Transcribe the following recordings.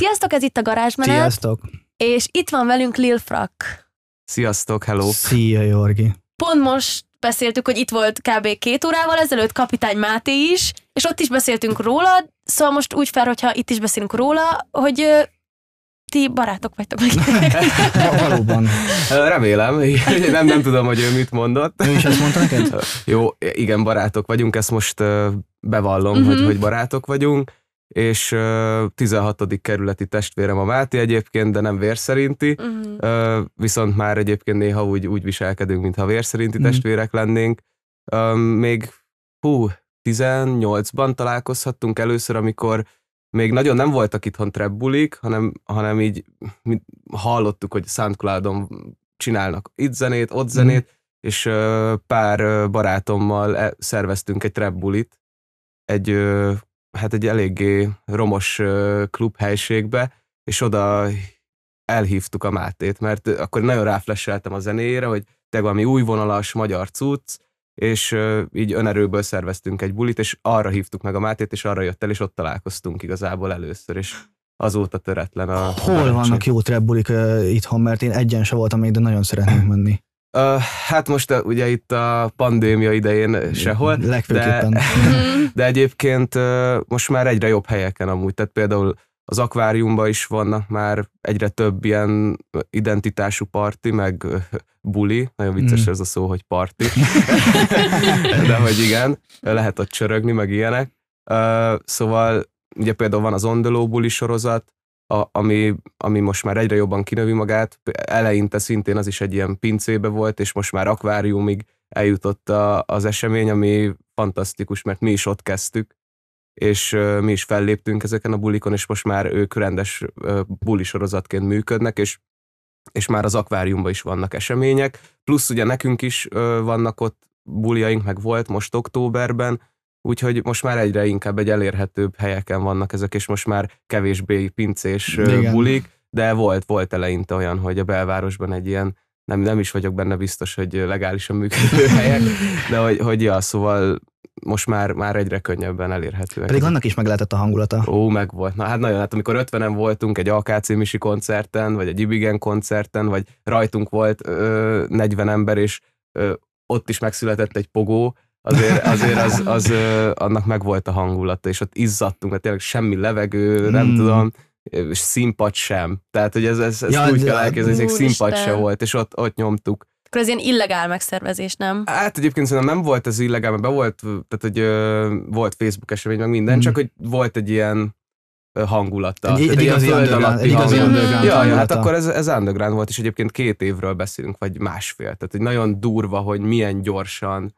Sziasztok, ez itt a garázsmenet, Sziasztok! és itt van velünk Lil Frak. Sziasztok, hello! Szia, Jorgi! Pont most beszéltük, hogy itt volt kb. két órával ezelőtt Kapitány Máté is, és ott is beszéltünk róla, szóval most úgy fel, hogyha itt is beszélünk róla, hogy ti barátok vagytok meg. Va- Valóban. Remélem, nem, nem tudom, hogy ő mit mondott. Ő is ezt mondta neked? Jó, igen, barátok vagyunk, ezt most bevallom, Mhm. hogy, hogy barátok vagyunk, és ö, 16. kerületi testvérem a Máté egyébként, de nem vérszerinti, Mhm. Ö, viszont már egyébként néha úgy, úgy viselkedünk, mintha vérszerinti Mhm. testvérek lennénk. Még, hú, 18-ban találkozhattunk először, amikor még nagyon nem voltak itthon trap bulik, hanem, hanem így mi hallottuk, hogy Soundcloudon csinálnak itt zenét, ott zenét, és ö, pár barátommal e- szerveztünk egy trap bulit, egy, hát egy eléggé romos klubhelységbe, és oda elhívtuk a Mátét, mert akkor nagyon ráflesseltem a zenéjére, hogy te valami új vonalas magyar cucc, és így önerőből szerveztünk egy bulit, és arra hívtuk meg a Mátét, és arra jött el, és ott találkoztunk igazából először, és azóta töretlen a... a Hol barátság. vannak jó trapbulik uh, itthon, mert én egyen se voltam még, de nagyon szeretnék menni. Ö, hát most uh, ugye itt a pandémia idején sehol, Legfőképpen. Mhm. de egyébként ö, most már egyre jobb helyeken amúgy, tehát például az akváriumban is vannak már egyre több ilyen identitású parti, meg buli, nagyon vicces Mm. ez a szó, hogy parti, de hogy igen, lehet ott csörögni, meg ilyenek. Ö, Szóval ugye például van az Ondeló buli sorozat, a, ami, ami most már egyre jobban kinövi magát, eleinte szintén az is egy ilyen pincébe volt, és most már akváriumig eljutott a, az esemény, ami fantasztikus, mert mi is ott kezdtük, és ö, mi is felléptünk ezeken a bulikon, és most már ők rendes ö, buli működnek, és és már az akváriumban is vannak események, plusz ugye nekünk is ö, vannak ott buliaink, meg volt most októberben, úgyhogy most már egyre inkább egy elérhetőbb helyeken vannak ezek, és most már kevésbé pincés Igen. bulik, de volt, volt eleinte olyan, hogy a belvárosban egy ilyen, nem, nem is vagyok benne biztos, hogy legálisan működő helyek, de hogy, hogy ja, szóval most már, már egyre könnyebben elérhetőek. Pedig annak is meg lehetett a hangulata. Ó, meg volt. Na hát nagyon, hát amikor 50-en voltunk egy AKC Misi koncerten, vagy egy Ibigen koncerten, vagy rajtunk volt ö, 40 ember, és ö, ott is megszületett egy pogó, azért, azért az, az ö, annak meg volt a hangulata, és ott izzadtunk, hát tényleg semmi levegő, nem Mm. tudom, és színpad sem. Tehát, hogy ez, ez, ez Ja, úgy kell elképzelni, hogy színpad se volt, és ott, ott nyomtuk. Akkor ez ilyen illegál megszervezés, nem? Hát egyébként szerintem nem volt ez illegál, mert be volt, tehát hogy ö, volt Facebook esemény, meg minden, Mhm. csak hogy volt egy ilyen hangulata. Egy, egy ilyen igazi föld underground, egy igazi underground Ja, ja, hát akkor ez, ez underground volt, és egyébként két évről beszélünk, vagy másfél. Tehát hogy nagyon durva, hogy milyen gyorsan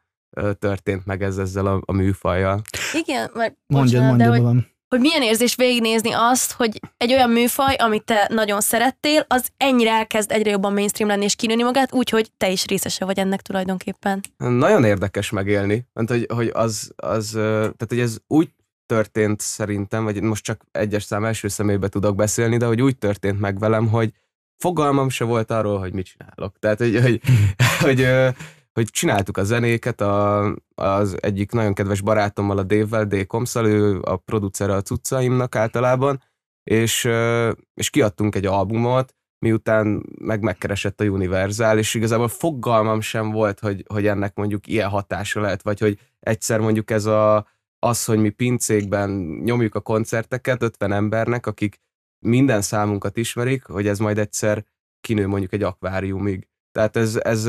történt meg ez ezzel a, a műfajjal. Igen, mert Mondjad, bocsánat, de mondjad, hogy, van. hogy milyen érzés végignézni azt, hogy egy olyan műfaj, amit te nagyon szerettél, az ennyire elkezd egyre jobban mainstream lenni és kinőni magát, úgyhogy te is részese vagy ennek tulajdonképpen. Nagyon érdekes megélni, mert hogy, hogy az, az, tehát hogy ez úgy történt szerintem, vagy most csak egyes szám első személybe tudok beszélni, de hogy úgy történt meg velem, hogy fogalmam se volt arról, hogy mit csinálok. Tehát, hogy, hogy, hogy, ö, hogy csináltuk a zenéket, a, az egyik nagyon kedves barátommal, a Dave-vel, D. Komszal, ő a producere a cuccaimnak általában, és, és kiadtunk egy albumot, miután meg megkeresett a Universal, és igazából fogalmam sem volt, hogy, hogy ennek mondjuk ilyen hatása lehet, vagy hogy egyszer mondjuk ez a, az, hogy mi pincékben nyomjuk a koncerteket 50 embernek, akik minden számunkat ismerik, hogy ez majd egyszer kinő mondjuk egy akváriumig. Tehát ez, ez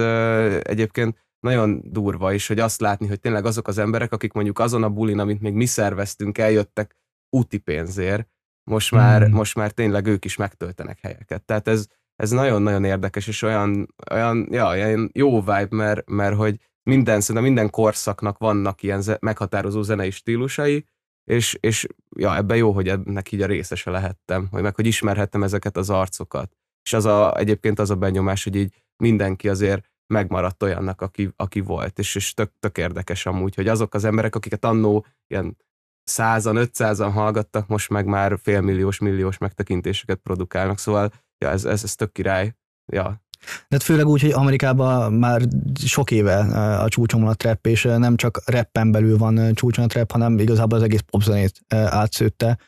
egyébként nagyon durva is, hogy azt látni, hogy tényleg azok az emberek, akik mondjuk azon a bulin, amit még mi szerveztünk, eljöttek úti pénzért, most már, Mm. most már tényleg ők is megtöltenek helyeket. Tehát ez, ez nagyon-nagyon érdekes, és olyan, olyan ja, ilyen jó vibe, mert, mert hogy minden, szerintem minden korszaknak vannak ilyen ze- meghatározó zenei stílusai, és, és ja, ebben jó, hogy ennek így a részese lehettem, hogy meg hogy ismerhettem ezeket az arcokat. És az a, egyébként az a benyomás, hogy így mindenki azért megmaradt olyannak, aki, aki volt, és, és tök, tök érdekes amúgy, hogy azok az emberek, akiket annó ilyen százan, ötszázan hallgattak, most meg már félmilliós, milliós megtekintéseket produkálnak, szóval ja, ez, ez, ez tök király. Ja, De hát főleg úgy, hogy Amerikában már sok éve a csúcson van a trap, és nem csak rappen belül van csúcson a trap, hanem igazából az egész popzenét átszőtte.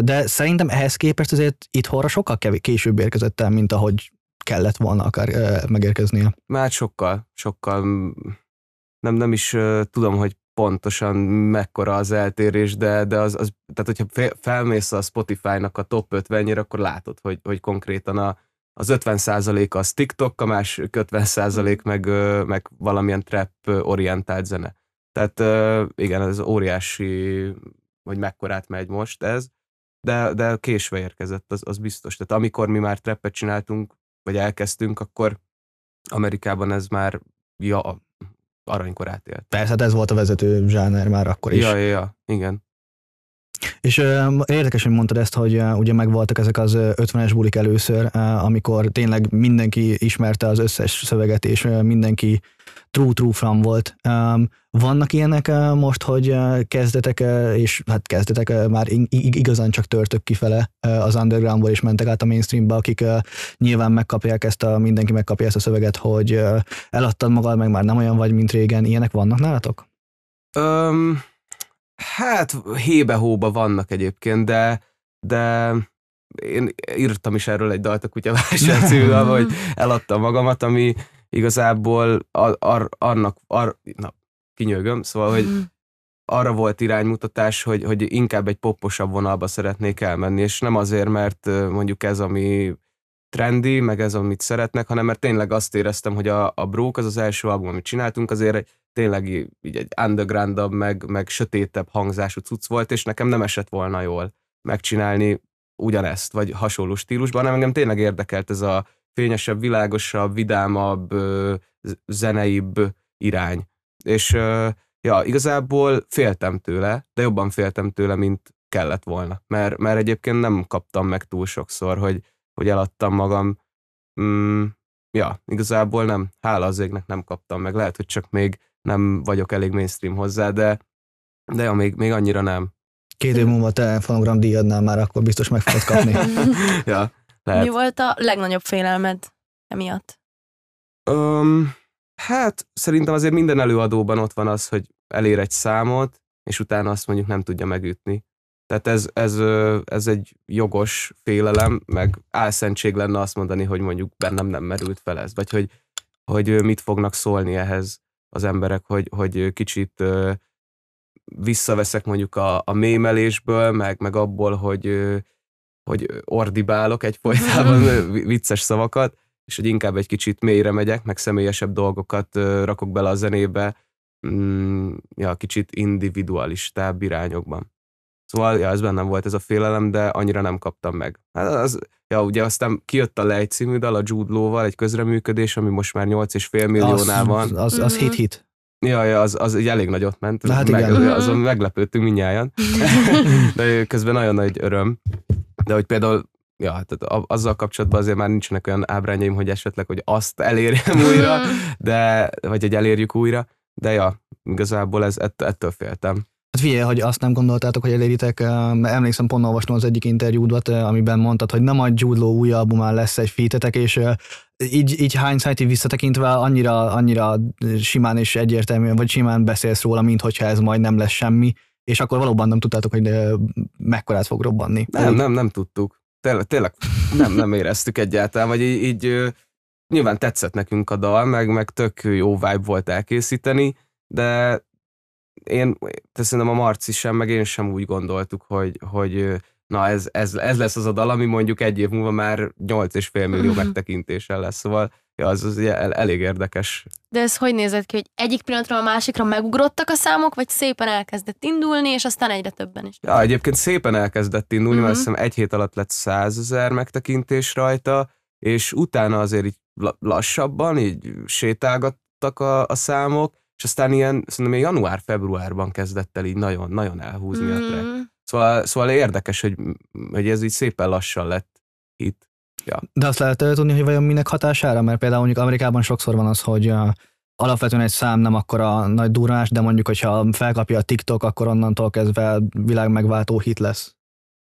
De szerintem ehhez képest azért itthonra sokkal kevés, később érkezett el, mint ahogy kellett volna akár megérkeznie. Már sokkal, sokkal nem, nem is tudom, hogy pontosan mekkora az eltérés, de, de az, az, tehát hogyha fe- felmész a Spotify-nak a top 50 akkor látod, hogy, hogy konkrétan a, az 50% az TikTok, a másik 50% meg, meg valamilyen trap orientált zene. Tehát igen, ez óriási, hogy mekkorát megy most ez, de, de késve érkezett, az, az biztos. Tehát amikor mi már trappet csináltunk, vagy elkezdtünk, akkor Amerikában ez már ja, aranykorát élt. Persze, hát ez volt a vezető zsáner már akkor is. Ja, ja, ja, igen. És ö, érdekes, hogy mondtad ezt, hogy ö, ugye megvoltak ezek az ö, 50-es bulik először, ö, amikor tényleg mindenki ismerte az összes szöveget, és ö, mindenki true true from volt. Um, vannak ilyenek ö, most, hogy ö, kezdetek, ö, és hát kezdetek ö, már ig- ig- igazán csak törtök kifele ö, az undergroundból, és mentek át a mainstreambe, akik ö, nyilván megkapják ezt a, mindenki megkapja ezt a szöveget, hogy ö, eladtad magad, meg már nem olyan vagy, mint régen. Ilyenek vannak nálatok? Öm, hát hébe-hóba vannak egyébként, de, de én írtam is erről egy dalt a kutyavásár című dalba, hogy eladtam magamat, ami igazából ar, ar, annak, ar, na, kinyögöm, szóval, hogy Mhm. arra volt iránymutatás, hogy, hogy inkább egy popposabb vonalba szeretnék elmenni, és nem azért, mert mondjuk ez, ami trendi, meg ez, amit szeretnek, hanem mert tényleg azt éreztem, hogy a, a Brók az az első album, amit csináltunk, azért tényleg így egy undergroundabb, meg, meg sötétebb hangzású cucc volt, és nekem nem esett volna jól megcsinálni ugyanezt, vagy hasonló stílusban, hanem engem tényleg érdekelt ez a fényesebb, világosabb, vidámabb, zeneibb irány. És ja, igazából féltem tőle, de jobban féltem tőle, mint kellett volna. Mert, mert egyébként nem kaptam meg túl sokszor, hogy, hogy eladtam magam. Mm, ja, igazából nem. Hála az égnek nem kaptam meg. Lehet, hogy csak még nem vagyok elég mainstream hozzá, de, de ja, még, még annyira nem. Két év múlva te fonogram díjadnál már, akkor biztos meg fogod kapni. ja, Mi lehet. volt a legnagyobb félelmed emiatt? Um, hát szerintem azért minden előadóban ott van az, hogy elér egy számot, és utána azt mondjuk nem tudja megütni. Tehát ez, ez, ez egy jogos félelem, meg álszentség lenne azt mondani, hogy mondjuk bennem nem merült fel ez, vagy hogy, hogy mit fognak szólni ehhez az emberek, hogy, hogy kicsit visszaveszek mondjuk a, a mémelésből, meg, meg abból, hogy, hogy ordibálok egyfolytában vicces szavakat, és hogy inkább egy kicsit mélyre megyek, meg személyesebb dolgokat rakok bele a zenébe, mm, ja, kicsit individualistább irányokban. Szóval, ja, ez bennem volt ez a félelem, de annyira nem kaptam meg. Hát az, ja, ugye aztán kijött a Lej című dal a Jude Law-val, egy közreműködés, ami most már 8,5 milliónál van. Az, az, az Mhm. hit-hit. Ja, ja, az, az egy elég nagyot ment. Na hát meg, igen. Azon meglepődtünk mindnyájan. De közben nagyon nagy öröm. De hogy például ja, tehát a- azzal kapcsolatban azért már nincsenek olyan ábrányaim, hogy esetleg, hogy azt elérjem újra, de, vagy hogy elérjük újra, de ja, igazából ez, ett, ettől féltem. Hát figyelj, hogy azt nem gondoltátok, hogy eléritek, emlékszem, pont olvastam az egyik interjúdat, amiben mondtad, hogy nem a Jude Law új albumán lesz egy featetek, és így, így hindsight visszatekintve annyira, annyira simán és egyértelműen, vagy simán beszélsz róla, mint hogyha ez majd nem lesz semmi, és akkor valóban nem tudtátok, hogy mekkorát fog robbanni. Nem, nem, nem tudtuk. Tényleg, tényleg nem, nem éreztük egyáltalán, vagy így, így nyilván tetszett nekünk a dal, meg, meg tök jó vibe volt elkészíteni, de én, te szerintem a Marci sem, meg én sem úgy gondoltuk, hogy, hogy na ez, ez, ez lesz az a dal, ami mondjuk egy év múlva már 8,5 millió megtekintéssel lesz, szóval ja, az, az el, elég érdekes. De ez hogy nézett ki, hogy egyik pillanatról a másikra megugrottak a számok, vagy szépen elkezdett indulni, és aztán egyre többen is? Ja, egyébként szépen elkezdett indulni, mm-hmm. mert Mhm. azt hiszem egy hét alatt lett 100 ezer megtekintés rajta, és utána azért így la- lassabban, így sétálgattak a, a számok, és aztán ilyen, szerintem ilyen január-februárban kezdett el így nagyon, nagyon elhúzni a track. Mm. Szóval, szóval érdekes, hogy, hogy ez így szépen lassan lett itt. De azt lehet eh, tudni, hogy vajon minek hatására, mert például mondjuk Amerikában sokszor van az, hogy alapvetően egy szám nem akkora nagy durrás, de mondjuk, hogyha felkapja a TikTok, akkor onnantól kezdve világ megváltó hit lesz.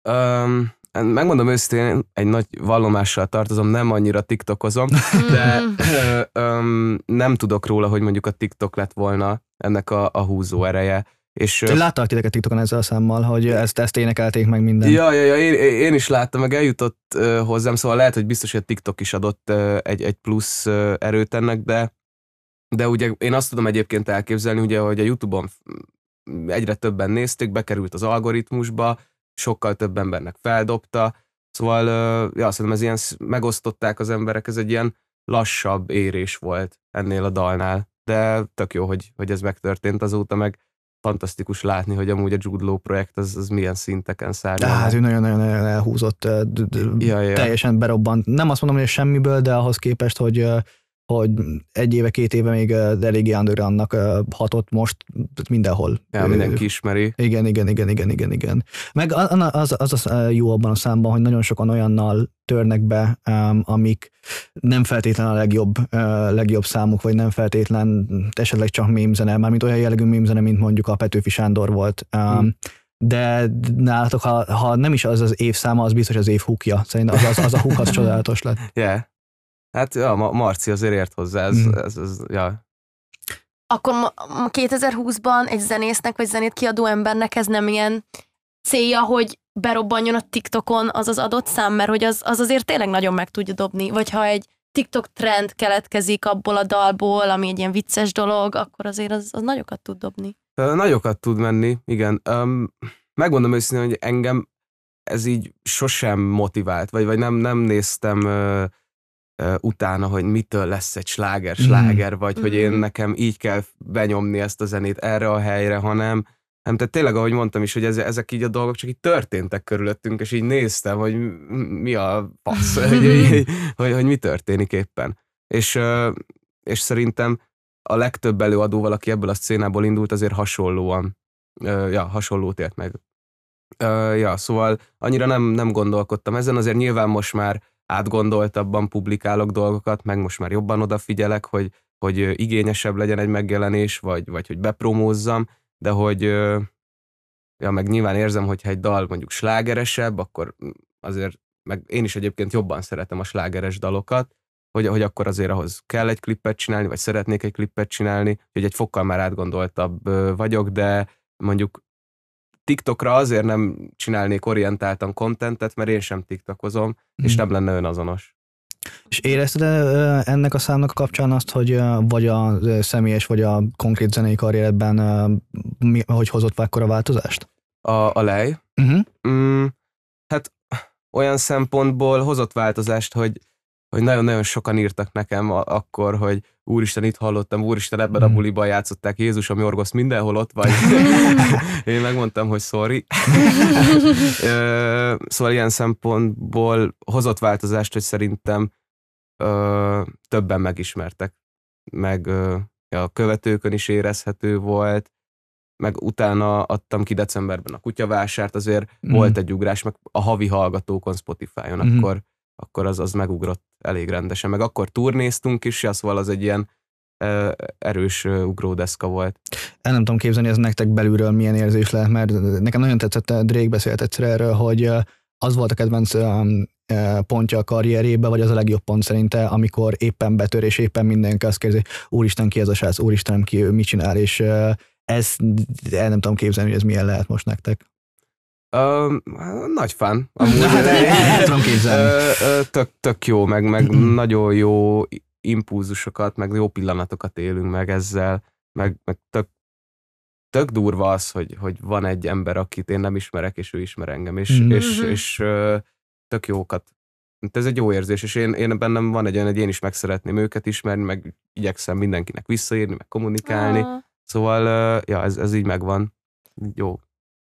Um, megmondom őszintén, egy nagy vallomással tartozom, nem annyira tiktokozom, de Mm. ö, öm, nem tudok róla, hogy mondjuk a TikTok lett volna ennek a, a húzó ereje, És, Láttak titeket TikTokon ezzel a számmal, hogy ezt, ezt énekelték meg minden. Ja, ja, ja én, én, is láttam, meg eljutott uh, hozzám, szóval lehet, hogy biztos, hogy a TikTok is adott uh, egy, egy plusz uh, erőt ennek, de de ugye én azt tudom egyébként elképzelni, ugye, hogy a YouTube-on egyre többen nézték, bekerült az algoritmusba, sokkal több embernek feldobta, szóval ja, szerintem ez ilyen megosztották az emberek, ez egy ilyen lassabb érés volt ennél a dalnál, de tök jó, hogy, hogy ez megtörtént azóta, meg fantasztikus látni, hogy amúgy a Jude Law projekt az, az milyen szinteken száll. Hát ő nagyon-nagyon elhúzott, ja, ja. teljesen berobbant. Nem azt mondom, hogy semmiből, de ahhoz képest, hogy hogy egy éve, két éve még eléggé undergroundnak hatott most mindenhol. Ja, mindenki ismeri. Igen, igen, igen, igen, igen, igen. Meg az, az, az jó abban a számban, hogy nagyon sokan olyannal törnek be, amik nem feltétlen a legjobb, legjobb számuk, vagy nem feltétlen esetleg csak mémzene, mármint olyan jellegű mémzene, mint mondjuk a Petőfi Sándor volt. Hmm de nálatok, ha, ha nem is az az évszáma, az biztos az év húkja. Szerintem az, az, az a húk az csodálatos lett. Yeah. Hát ja, Marci azért ért hozzá, ez, mm. ez, ez, ja. Akkor 2020-ban egy zenésznek vagy zenét kiadó embernek ez nem ilyen célja, hogy berobbanjon a TikTokon az az adott szám, mert hogy az, az azért tényleg nagyon meg tudja dobni. Vagy ha egy TikTok trend keletkezik abból a dalból, ami egy ilyen vicces dolog, akkor azért az, az nagyokat tud dobni. Nagyokat tud menni, igen. Um, megmondom őszintén, hogy engem ez így sosem motivált, vagy, vagy nem, nem néztem uh, utána, hogy mitől lesz egy sláger, sláger, mm. vagy hogy én mhm. nekem így kell benyomni ezt a zenét erre a helyre, hanem nem, tehát tényleg, ahogy mondtam is, hogy ez, ezek így a dolgok csak így történtek körülöttünk, és így néztem, hogy mi a fasz, hogy, hogy, hogy, hogy mi történik éppen. És, és szerintem a legtöbb előadóval, aki ebből a szcénából indult, azért hasonlóan, ja, hasonlót ért meg. Ja, szóval annyira nem, nem gondolkodtam ezen, azért nyilván most már átgondoltabban publikálok dolgokat, meg most már jobban odafigyelek, hogy, hogy igényesebb legyen egy megjelenés, vagy, vagy hogy bepromózzam, de hogy ja, meg nyilván érzem, hogyha egy dal mondjuk slágeresebb, akkor azért, meg én is egyébként jobban szeretem a slágeres dalokat, hogy, hogy akkor azért ahhoz kell egy klippet csinálni, vagy szeretnék egy klippet csinálni, hogy egy fokkal már átgondoltabb vagyok, de mondjuk TikTokra azért nem csinálnék orientáltan kontentet, mert én sem TikTokozom, mm. és nem lenne önazonos. És érezted ennek a számnak a kapcsán azt, hogy vagy a személyes, vagy a konkrét zenei karrieredben hogy hozott a változást? A, a lej? Uh-huh. Mm, hát olyan szempontból hozott változást, hogy hogy nagyon-nagyon sokan írtak nekem akkor, hogy úristen, itt hallottam, úristen, ebben a hmm. buliban játszották Jézus, a Jorgosz mindenhol ott vagy. Én megmondtam, hogy sorry. szóval ilyen szempontból hozott változást, hogy szerintem többen megismertek. Meg a követőkön is érezhető volt, meg utána adtam ki decemberben a kutyavásárt, azért mm. volt egy ugrás, meg a havi hallgatókon Spotify-on, mm. akkor akkor az, az megugrott elég rendesen. Meg akkor turnéztunk is, szóval az egy ilyen erős ugródeszka volt. El nem tudom képzelni, ez nektek belülről milyen érzés lehet, mert nekem nagyon tetszett, Drake beszélt egyszer erről, hogy az volt a kedvenc pontja a karrierébe, vagy az a legjobb pont szerinte, amikor éppen betör, és éppen mindenki azt kérdezi, úristen ki ez a srác, úristen ki ő mit csinál, és ez el nem tudom képzelni, hogy ez milyen lehet most nektek. Uh, nagy fan. Amúgy, el tudom képzelni. Tök, tök jó, meg, meg nagyon jó impulzusokat, meg jó pillanatokat élünk meg ezzel, meg, meg tök, tök durva az, hogy, hogy van egy ember, akit én nem ismerek, és ő ismer engem, és, mm-hmm. és, és tök jókat. Ez egy jó érzés, és én, én bennem van egy olyan, hogy én is meg szeretném őket ismerni, meg igyekszem mindenkinek visszaírni, meg kommunikálni. Ah. Szóval, ja, ez, ez így megvan. Jó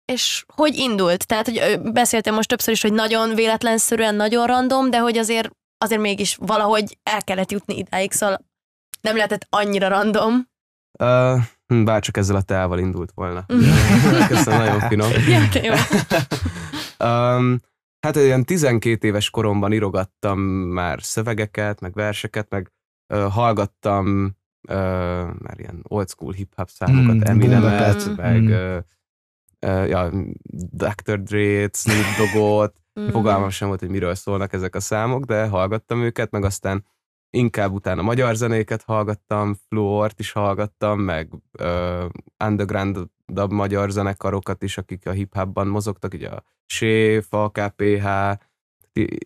és hogy indult? Tehát, hogy beszéltem most többször is, hogy nagyon véletlenszerűen, nagyon random, de hogy azért, azért mégis valahogy el kellett jutni idáig, szóval nem lehetett annyira random. Uh, bár csak ezzel a teával indult volna. Köszönöm, nagyon finom. Ja, jó. um, hát olyan 12 éves koromban írogattam már szövegeket, meg verseket, meg uh, hallgattam uh, már ilyen old school hip-hop számokat, mm, Eminemet, meg mm. uh, ja, Dr. Dre-t, Snoop Dogg-ot, mm. fogalmam sem volt, hogy miről szólnak ezek a számok, de hallgattam őket, meg aztán inkább utána magyar zenéket hallgattam, Fluort is hallgattam, meg uh, underground magyar zenekarokat is, akik a hip-hopban mozogtak, ugye a Séf, a KPH,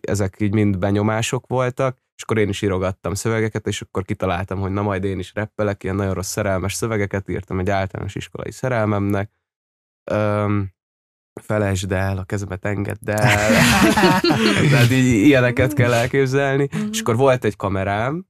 ezek így mind benyomások voltak, és akkor én is írogattam szövegeket, és akkor kitaláltam, hogy na majd én is reppelek, ilyen nagyon rossz szerelmes szövegeket írtam egy általános iskolai szerelmemnek. Um, felejtsd el, a kezemet engedd el. Tehát így ilyeneket kell elképzelni. és mhm. akkor volt egy kamerám,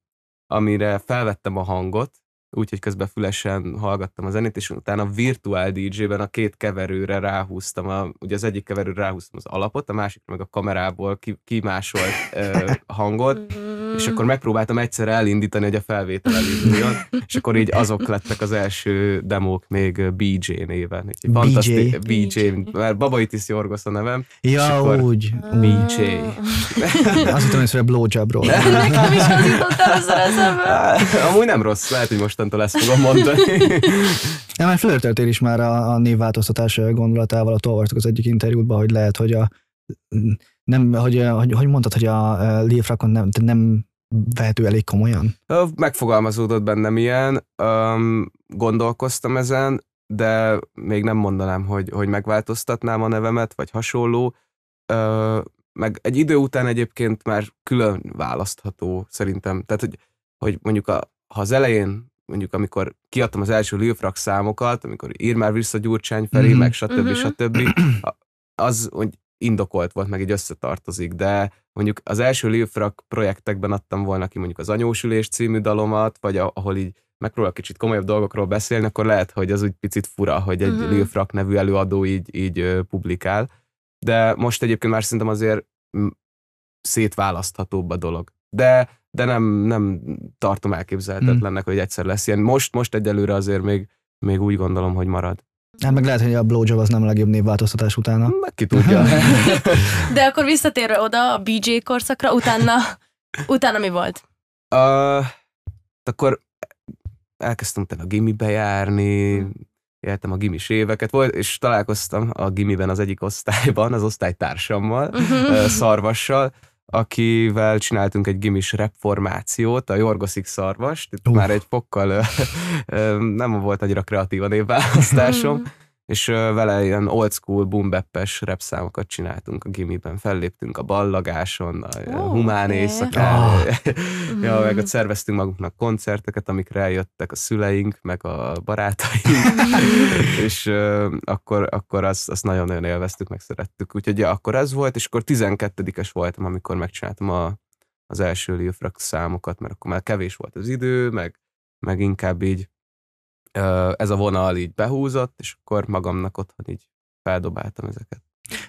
amire felvettem a hangot, úgyhogy közben fülesen hallgattam a zenét, és utána a virtuál DJ-ben a két keverőre ráhúztam, a, ugye az egyik keverőre ráhúztam az alapot, a másik meg a kamerából ki, kimásolt uh, hangot, és akkor megpróbáltam egyszer elindítani, hogy a felvétel elinduljon, és akkor így azok lettek az első demók még BJ néven. Egy BJ? BJ, mert Babaitis Jorgos a nevem. Ja, úgy. BJ. Azt hittem, hogy blowjobról. Nekem is az jutott el Amúgy nem rossz, lehet, hogy mostantól ezt fogom mondani. Ja, mert flörtöltél is már a, a névváltoztatás gondolatával, a olvastuk az egyik interjútban, hogy lehet, hogy a nem, hogy, hogy, hogy mondtad, hogy a Leafrakon nem, nem vehető elég komolyan? Megfogalmazódott bennem ilyen, um, gondolkoztam ezen, de még nem mondanám, hogy, hogy megváltoztatnám a nevemet, vagy hasonló. Uh, meg egy idő után egyébként már külön választható szerintem. Tehát, hogy, hogy mondjuk a, ha az elején mondjuk amikor kiadtam az első Lilfrak számokat, amikor ír már vissza Gyurcsány felé, mm-hmm. meg stb. Mm-hmm. stb. Az, hogy indokolt volt, meg így összetartozik, de mondjuk az első Lilfrak projektekben adtam volna ki mondjuk az Anyósülés című dalomat, vagy ahol így megpróbál kicsit komolyabb dolgokról beszélni, akkor lehet, hogy az úgy picit fura, hogy egy uh-huh. Lilfrak nevű előadó így, így publikál. De most egyébként már szerintem azért szétválaszthatóbb a dolog. De, de nem, nem tartom elképzelhetetlennek, uh-huh. hogy egyszer lesz ilyen. Most, most egyelőre azért még, még úgy gondolom, hogy marad. Hát meg lehet, hogy a blowjob az nem a legjobb névváltoztatás utána. Meg ki tudja. De akkor visszatérve oda a BJ korszakra, utána, utána mi volt? Uh, akkor elkezdtem a gimibe járni, éltem a gimis éveket, volt, és találkoztam a gimiben az egyik osztályban, az osztálytársammal, uh-huh. Szarvassal, akivel csináltunk egy gimis reformációt, a Jorgoszik Szarvast, itt uh. már egy fokkal nem volt annyira kreatív a névválasztásom, és vele ilyen old school, boombeppes rap számokat csináltunk a gimiben, felléptünk a ballagáson, a oh, humán okay. éjszakán, oh. ja, meg ott szerveztünk magunknak koncerteket, amikre eljöttek a szüleink, meg a barátaink, és uh, akkor, akkor azt, azt nagyon-nagyon élveztük, meg szerettük, úgyhogy ja, akkor ez volt, és akkor 12-es voltam, amikor megcsináltam a, az első Lilfrak számokat, mert akkor már kevés volt az idő, meg, meg inkább így ez a vonal így behúzott, és akkor magamnak otthon így feldobáltam ezeket.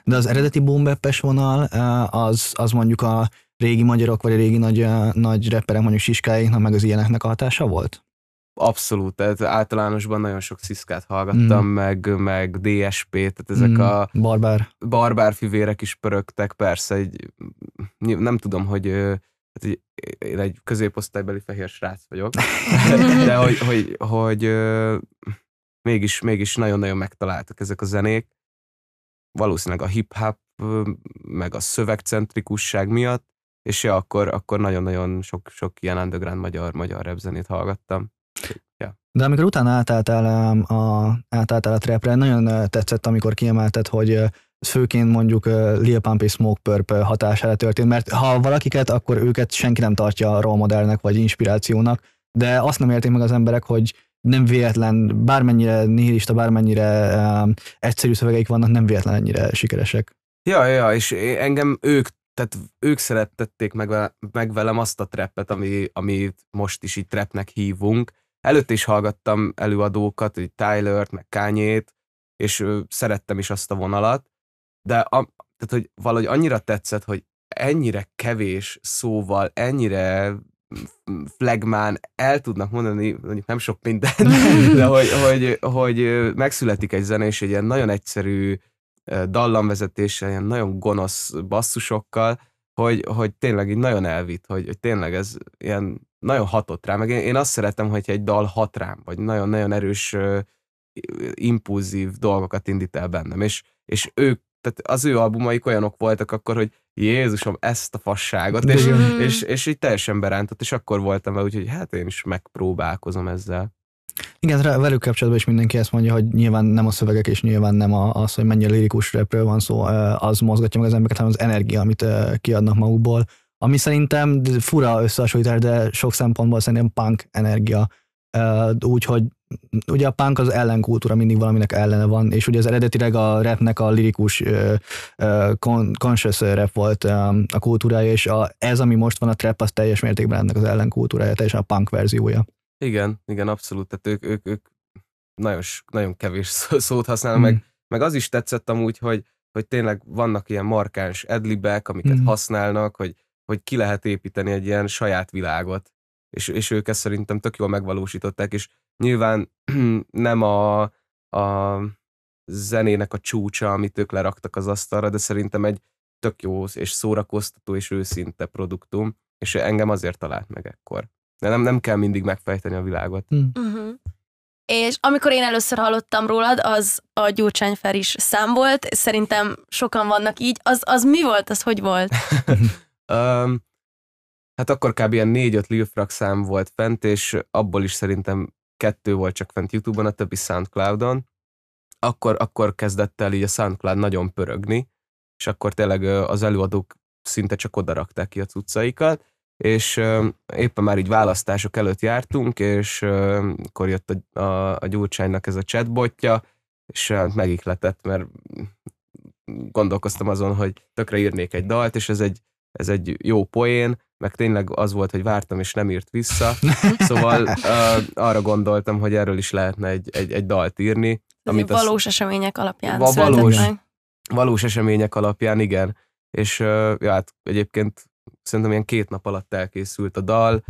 De az eredeti bombeppes vonal, az, az mondjuk a régi magyarok, vagy a régi nagy, nagy reperek, mondjuk siskáiknak, meg az ilyeneknek a hatása volt? Abszolút, tehát általánosban nagyon sok sziszkát hallgattam, mm. meg, meg DSP, tehát ezek mm. a barbár. barbár fivérek is pörögtek, persze, egy, nem tudom, hogy hát én egy középosztálybeli fehér srác vagyok, de hogy, hogy, hogy mégis, mégis nagyon-nagyon megtaláltak ezek a zenék. Valószínűleg a hip-hop, meg a szövegcentrikusság miatt, és ja, akkor, akkor nagyon-nagyon sok, sok ilyen underground magyar, magyar rap zenét hallgattam. Ja. De amikor utána átálltál a, átálltál a trapre, nagyon tetszett, amikor kiemelted, hogy főként mondjuk Lil Pump és Smoke Purp hatására történt, mert ha valakiket, akkor őket senki nem tartja role modellnek vagy inspirációnak, de azt nem érték meg az emberek, hogy nem véletlen, bármennyire nihilista, bármennyire um, egyszerű szövegeik vannak, nem véletlen ennyire sikeresek. Ja, ja, és engem ők, tehát ők szerettették meg, meg velem azt a treppet, ami, amit most is így trapnek hívunk. Előtt is hallgattam előadókat, hogy Tyler-t, meg kanye és szerettem is azt a vonalat, de a, tehát, hogy valahogy annyira tetszett, hogy ennyire kevés szóval, ennyire flagmán el tudnak mondani, mondjuk nem sok mindent, de hogy, hogy, hogy megszületik egy zene, és egy ilyen nagyon egyszerű dallamvezetéssel, ilyen nagyon gonosz basszusokkal, hogy, hogy tényleg így nagyon elvitt, hogy, hogy tényleg ez ilyen nagyon hatott rám, meg én, én azt szeretem, hogy egy dal hat rám, vagy nagyon-nagyon erős impulzív dolgokat indít el bennem, és, és ők tehát az ő albumaik olyanok voltak akkor, hogy Jézusom, ezt a fasságot, és, és, és így teljesen berántott, és akkor voltam vele, úgyhogy hát én is megpróbálkozom ezzel. Igen, velük kapcsolatban is mindenki ezt mondja, hogy nyilván nem a szövegek, és nyilván nem a- az, hogy mennyire lirikus rapről van szó, az mozgatja meg az embereket, hanem az energia, amit kiadnak magukból. Ami szerintem fura összehasonlítás, de sok szempontból szerintem punk energia. Úgyhogy ugye a punk az ellenkultúra mindig valaminek ellene van, és ugye az eredetileg a rapnek a lirikus conscious rap volt a kultúrája, és a, ez, ami most van a trap, az teljes mértékben ennek az ellenkultúrája, teljesen a punk verziója. Igen, igen, abszolút. Tehát ők, ők, ők nagyon, nagyon kevés szó- szót használnak, Hmm. meg, meg az is tetszett amúgy, hogy, hogy tényleg vannak ilyen markáns edlibek, amiket Mhm. használnak, hogy, hogy ki lehet építeni egy ilyen saját világot. És, és ők ezt szerintem tök jól megvalósították, és nyilván nem a, a zenének a csúcsa, amit ők leraktak az asztalra, de szerintem egy tök jó és szórakoztató és őszinte produktum, és engem azért talált meg ekkor. De nem, nem kell mindig megfejteni a világot. Uh-huh. És amikor én először hallottam rólad, az a Gyurcsány Feris szám volt, szerintem sokan vannak így. Az, az mi volt, az hogy volt? Um, hát akkor kb. ilyen négy-öt Lil szám volt fent, és abból is szerintem kettő volt csak fent YouTube-on, a többi Soundcloud-on. Akkor, akkor kezdett el így a Soundcloud nagyon pörögni, és akkor tényleg az előadók szinte csak oda rakták ki a cuccaikat, és éppen már így választások előtt jártunk, és akkor jött a, a, a Gyurcsánynak ez a chatbotja, és megikletett, mert gondolkoztam azon, hogy tökre írnék egy dalt, és ez egy, ez egy jó poén, meg tényleg az volt, hogy vártam, és nem írt vissza. Szóval uh, arra gondoltam, hogy erről is lehetne egy, egy, egy dalt írni. Ez Amit valós események alapján Va- valós. meg. Valós események alapján, igen. És uh, ja, hát egyébként szerintem ilyen két nap alatt elkészült a dal,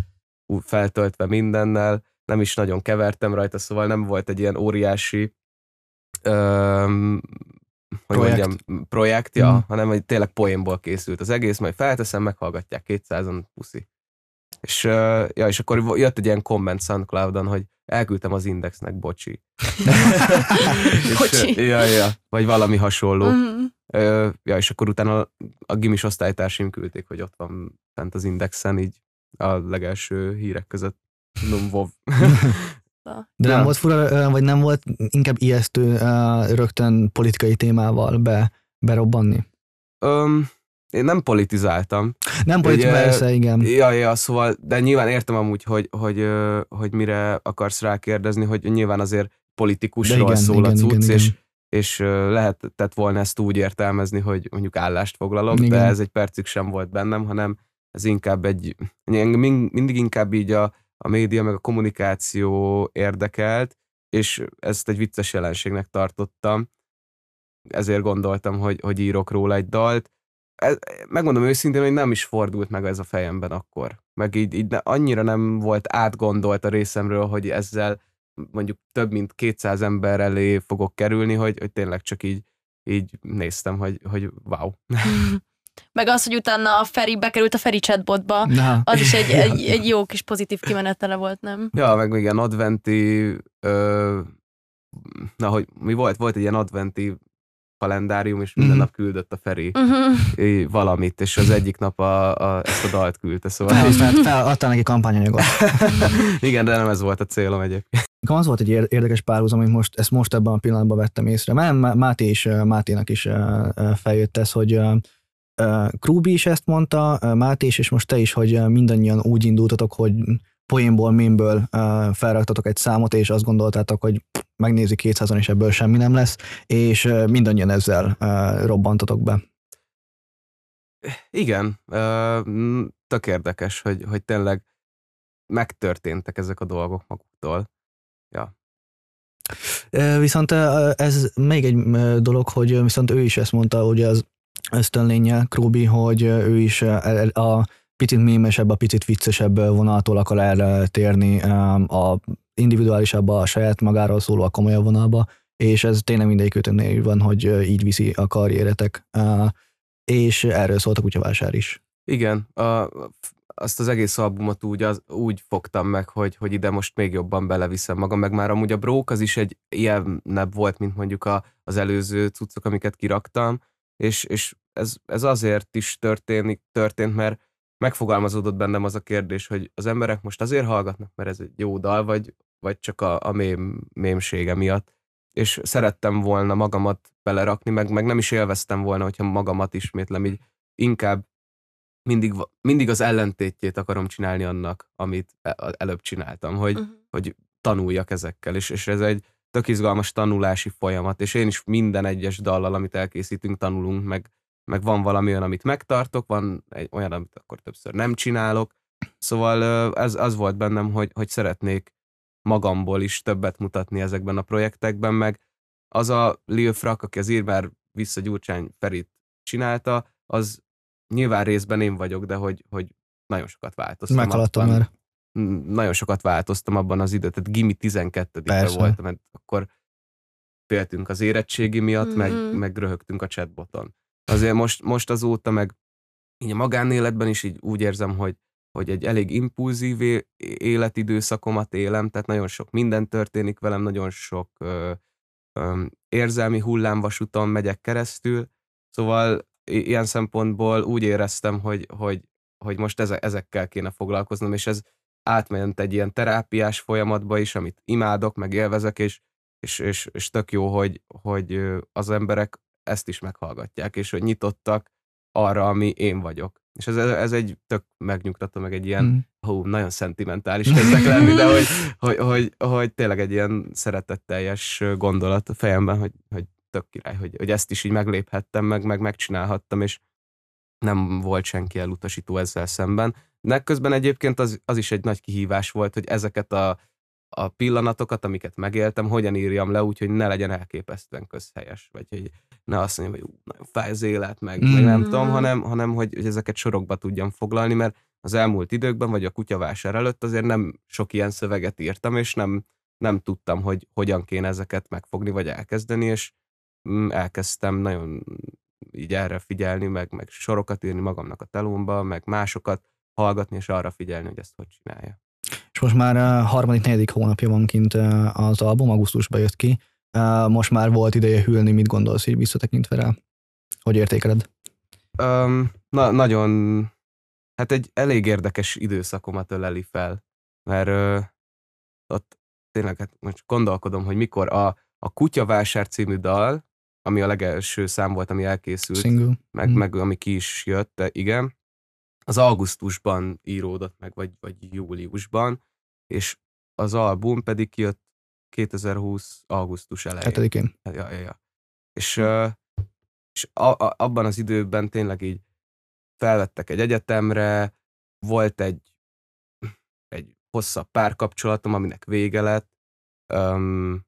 feltöltve mindennel, nem is nagyon kevertem rajta, szóval nem volt egy ilyen óriási um, hogy Projekt. mondjam, projekt, ja, Mhm. hanem hogy tényleg poénból készült az egész, majd felteszem, meghallgatják 200-an, puszi. És, ja, és akkor jött egy ilyen komment SoundCloud-on, hogy elküldtem az Indexnek, bocsi. és, Bocsi. Ja, ja, vagy valami hasonló. Ö, ja, és akkor utána a gimis osztálytársim küldték, hogy ott van fent az Indexen, így a legelső hírek között. Tudom, Vov. De nem Ja. volt fura, vagy nem volt inkább ijesztő rögtön politikai témával be, berobbanni? Öm, én nem politizáltam. Nem politikai, Ugye- persze, igen. Ja, ja, szóval, de nyilván értem amúgy, hogy, hogy, hogy mire akarsz rákérdezni, hogy nyilván azért politikusról igen, szól igen, a cucc, igen, és, igen. és ö, lehetett volna ezt úgy értelmezni, hogy mondjuk állást foglalok, Igen. de ez egy percig sem volt bennem, hanem ez inkább egy, mindig inkább így a, a média meg a kommunikáció érdekelt, és ezt egy vicces jelenségnek tartottam, ezért gondoltam, hogy, hogy írok róla egy dalt. Ez, megmondom őszintén, hogy nem is fordult meg ez a fejemben akkor. Meg így, így annyira nem volt átgondolt a részemről, hogy ezzel mondjuk több mint 200 ember elé fogok kerülni, hogy, hogy tényleg csak így, így néztem, hogy, hogy wow. Meg az, hogy utána a Feri bekerült a Feri chatbotba, Na, az is egy, egy, egy jó kis pozitív kimenetele volt, nem? Ja, meg még ilyen adventi, ö, na, hogy mi volt? Volt egy ilyen adventi kalendárium, és minden Mhm. nap küldött a Feri ö, valamit, és az egyik nap a, a, ezt a dalt küldte, szóval felhasznált, fel, adtál neki kampányanyagot. igen, de nem ez volt a célom egyébként. Az volt egy ér- érdekes párhuzam, amit most, ezt most ebben a pillanatban vettem észre. Már Má- Máté is, Máténak is feljött ez, hogy Krúbi is ezt mondta, Máté is, és most te is, hogy mindannyian úgy indultatok, hogy poénból, mémből felraktatok egy számot, és azt gondoltátok, hogy megnézi 200 és ebből semmi nem lesz, és mindannyian ezzel robbantatok be. Igen, tök érdekes, hogy, hogy tényleg megtörténtek ezek a dolgok maguktól. Ö, Viszont ez még egy dolog, hogy viszont ő is ezt mondta, ugye az ösztönlénye, Krubi, hogy ő is a picit mémesebb, a picit viccesebb vonaltól akar eltérni a individuálisabb, a saját magáról szóló, a komolyabb vonalba, és ez tényleg mindegyikőtöknél van, hogy így viszi a karrieretek, és erről szólt a kutyavásár is. Igen, a, azt az egész albumot úgy, az, úgy fogtam meg, hogy, hogy ide most még jobban beleviszem magam, meg már amúgy a Brók az is egy ilyennebb volt, mint mondjuk a, az előző cuccok, amiket kiraktam, és, és ez, ez azért is történik, történt, mert megfogalmazódott bennem az a kérdés, hogy az emberek most azért hallgatnak, mert ez egy jó dal, vagy vagy csak a, a mém, mémsége miatt. És szerettem volna magamat belerakni, meg, meg nem is élveztem volna, hogyha magamat ismétlem, így inkább mindig, mindig az ellentétjét akarom csinálni annak, amit e, előbb csináltam, hogy, uh-huh. hogy tanuljak ezekkel, és, és ez egy tök izgalmas tanulási folyamat, és én is minden egyes dallal, amit elkészítünk, tanulunk, meg, meg van valami olyan, amit megtartok, van egy olyan, amit akkor többször nem csinálok, szóval ez az volt bennem, hogy, hogy szeretnék magamból is többet mutatni ezekben a projektekben, meg az a Lil Frak, aki az írvár vissza Gyurcsány Ferit csinálta, az nyilván részben én vagyok, de hogy, hogy nagyon sokat változtam. Meghaladtam már. Nagyon sokat változtam abban az időt, tehát Gimi 12 voltam, mert akkor féltünk az érettségi miatt, mm-hmm. meg, meg röhögtünk a chatboton. Azért most, most azóta meg így a magánéletben is így úgy érzem, hogy, hogy egy elég impulzív életidőszakomat élem, tehát nagyon sok minden történik velem, nagyon sok ö, ö, érzelmi hullámvasúton megyek keresztül, szóval ilyen szempontból úgy éreztem, hogy, hogy, hogy most ezekkel kéne foglalkoznom, és ez átment egy ilyen terápiás folyamatba is, amit imádok, meg élvezek, és, és, és, és tök jó, hogy, hogy az emberek ezt is meghallgatják, és hogy nyitottak arra, ami én vagyok. És ez, ez egy tök megnyugtató, meg egy ilyen, mm. hú, nagyon szentimentális kezdek lenni, de hogy, hogy, hogy, hogy tényleg egy ilyen szeretetteljes gondolat a fejemben, hogy, hogy tök király, hogy, hogy ezt is így megléphettem, meg, meg megcsinálhattam, és nem volt senki elutasító ezzel szemben. De közben egyébként az, az is egy nagy kihívás volt, hogy ezeket a, a pillanatokat, amiket megéltem, hogyan írjam le, úgyhogy ne legyen elképesztően közhelyes, vagy hogy ne azt mondjam, hogy nagyon fáj az élet, meg, mm. meg nem tudom, hanem, hanem hogy, hogy ezeket sorokba tudjam foglalni, mert az elmúlt időkben, vagy a kutyavásár előtt azért nem sok ilyen szöveget írtam, és nem, nem tudtam, hogy hogyan kéne ezeket megfogni, vagy elkezdeni, és mm, elkezdtem nagyon így erre figyelni, meg, meg sorokat írni magamnak a telómba, meg másokat hallgatni, és arra figyelni, hogy ezt hogy csinálja. Most már a harmadik, negyedik hónapja van kint az album, augusztusban jött ki. Most már volt ideje hűlni, mit gondolsz így visszatekintve rá? Hogy értékeled? Um, na, nagyon, hát egy elég érdekes időszakomat öleli fel, mert uh, ott tényleg hát most gondolkodom, hogy mikor a, a Kutyavásár című dal, ami a legelső szám volt, ami elkészült, Single. meg, mm. meg ami ki is jött, igen, az augusztusban íródott meg, vagy, vagy júliusban, és az album pedig kijött 2020 augusztus elején. 7-én. Ja, ja, ja. És, uh, és a, a, abban az időben tényleg így felvettek egy egyetemre, volt egy, egy hosszabb párkapcsolatom, aminek vége lett, um,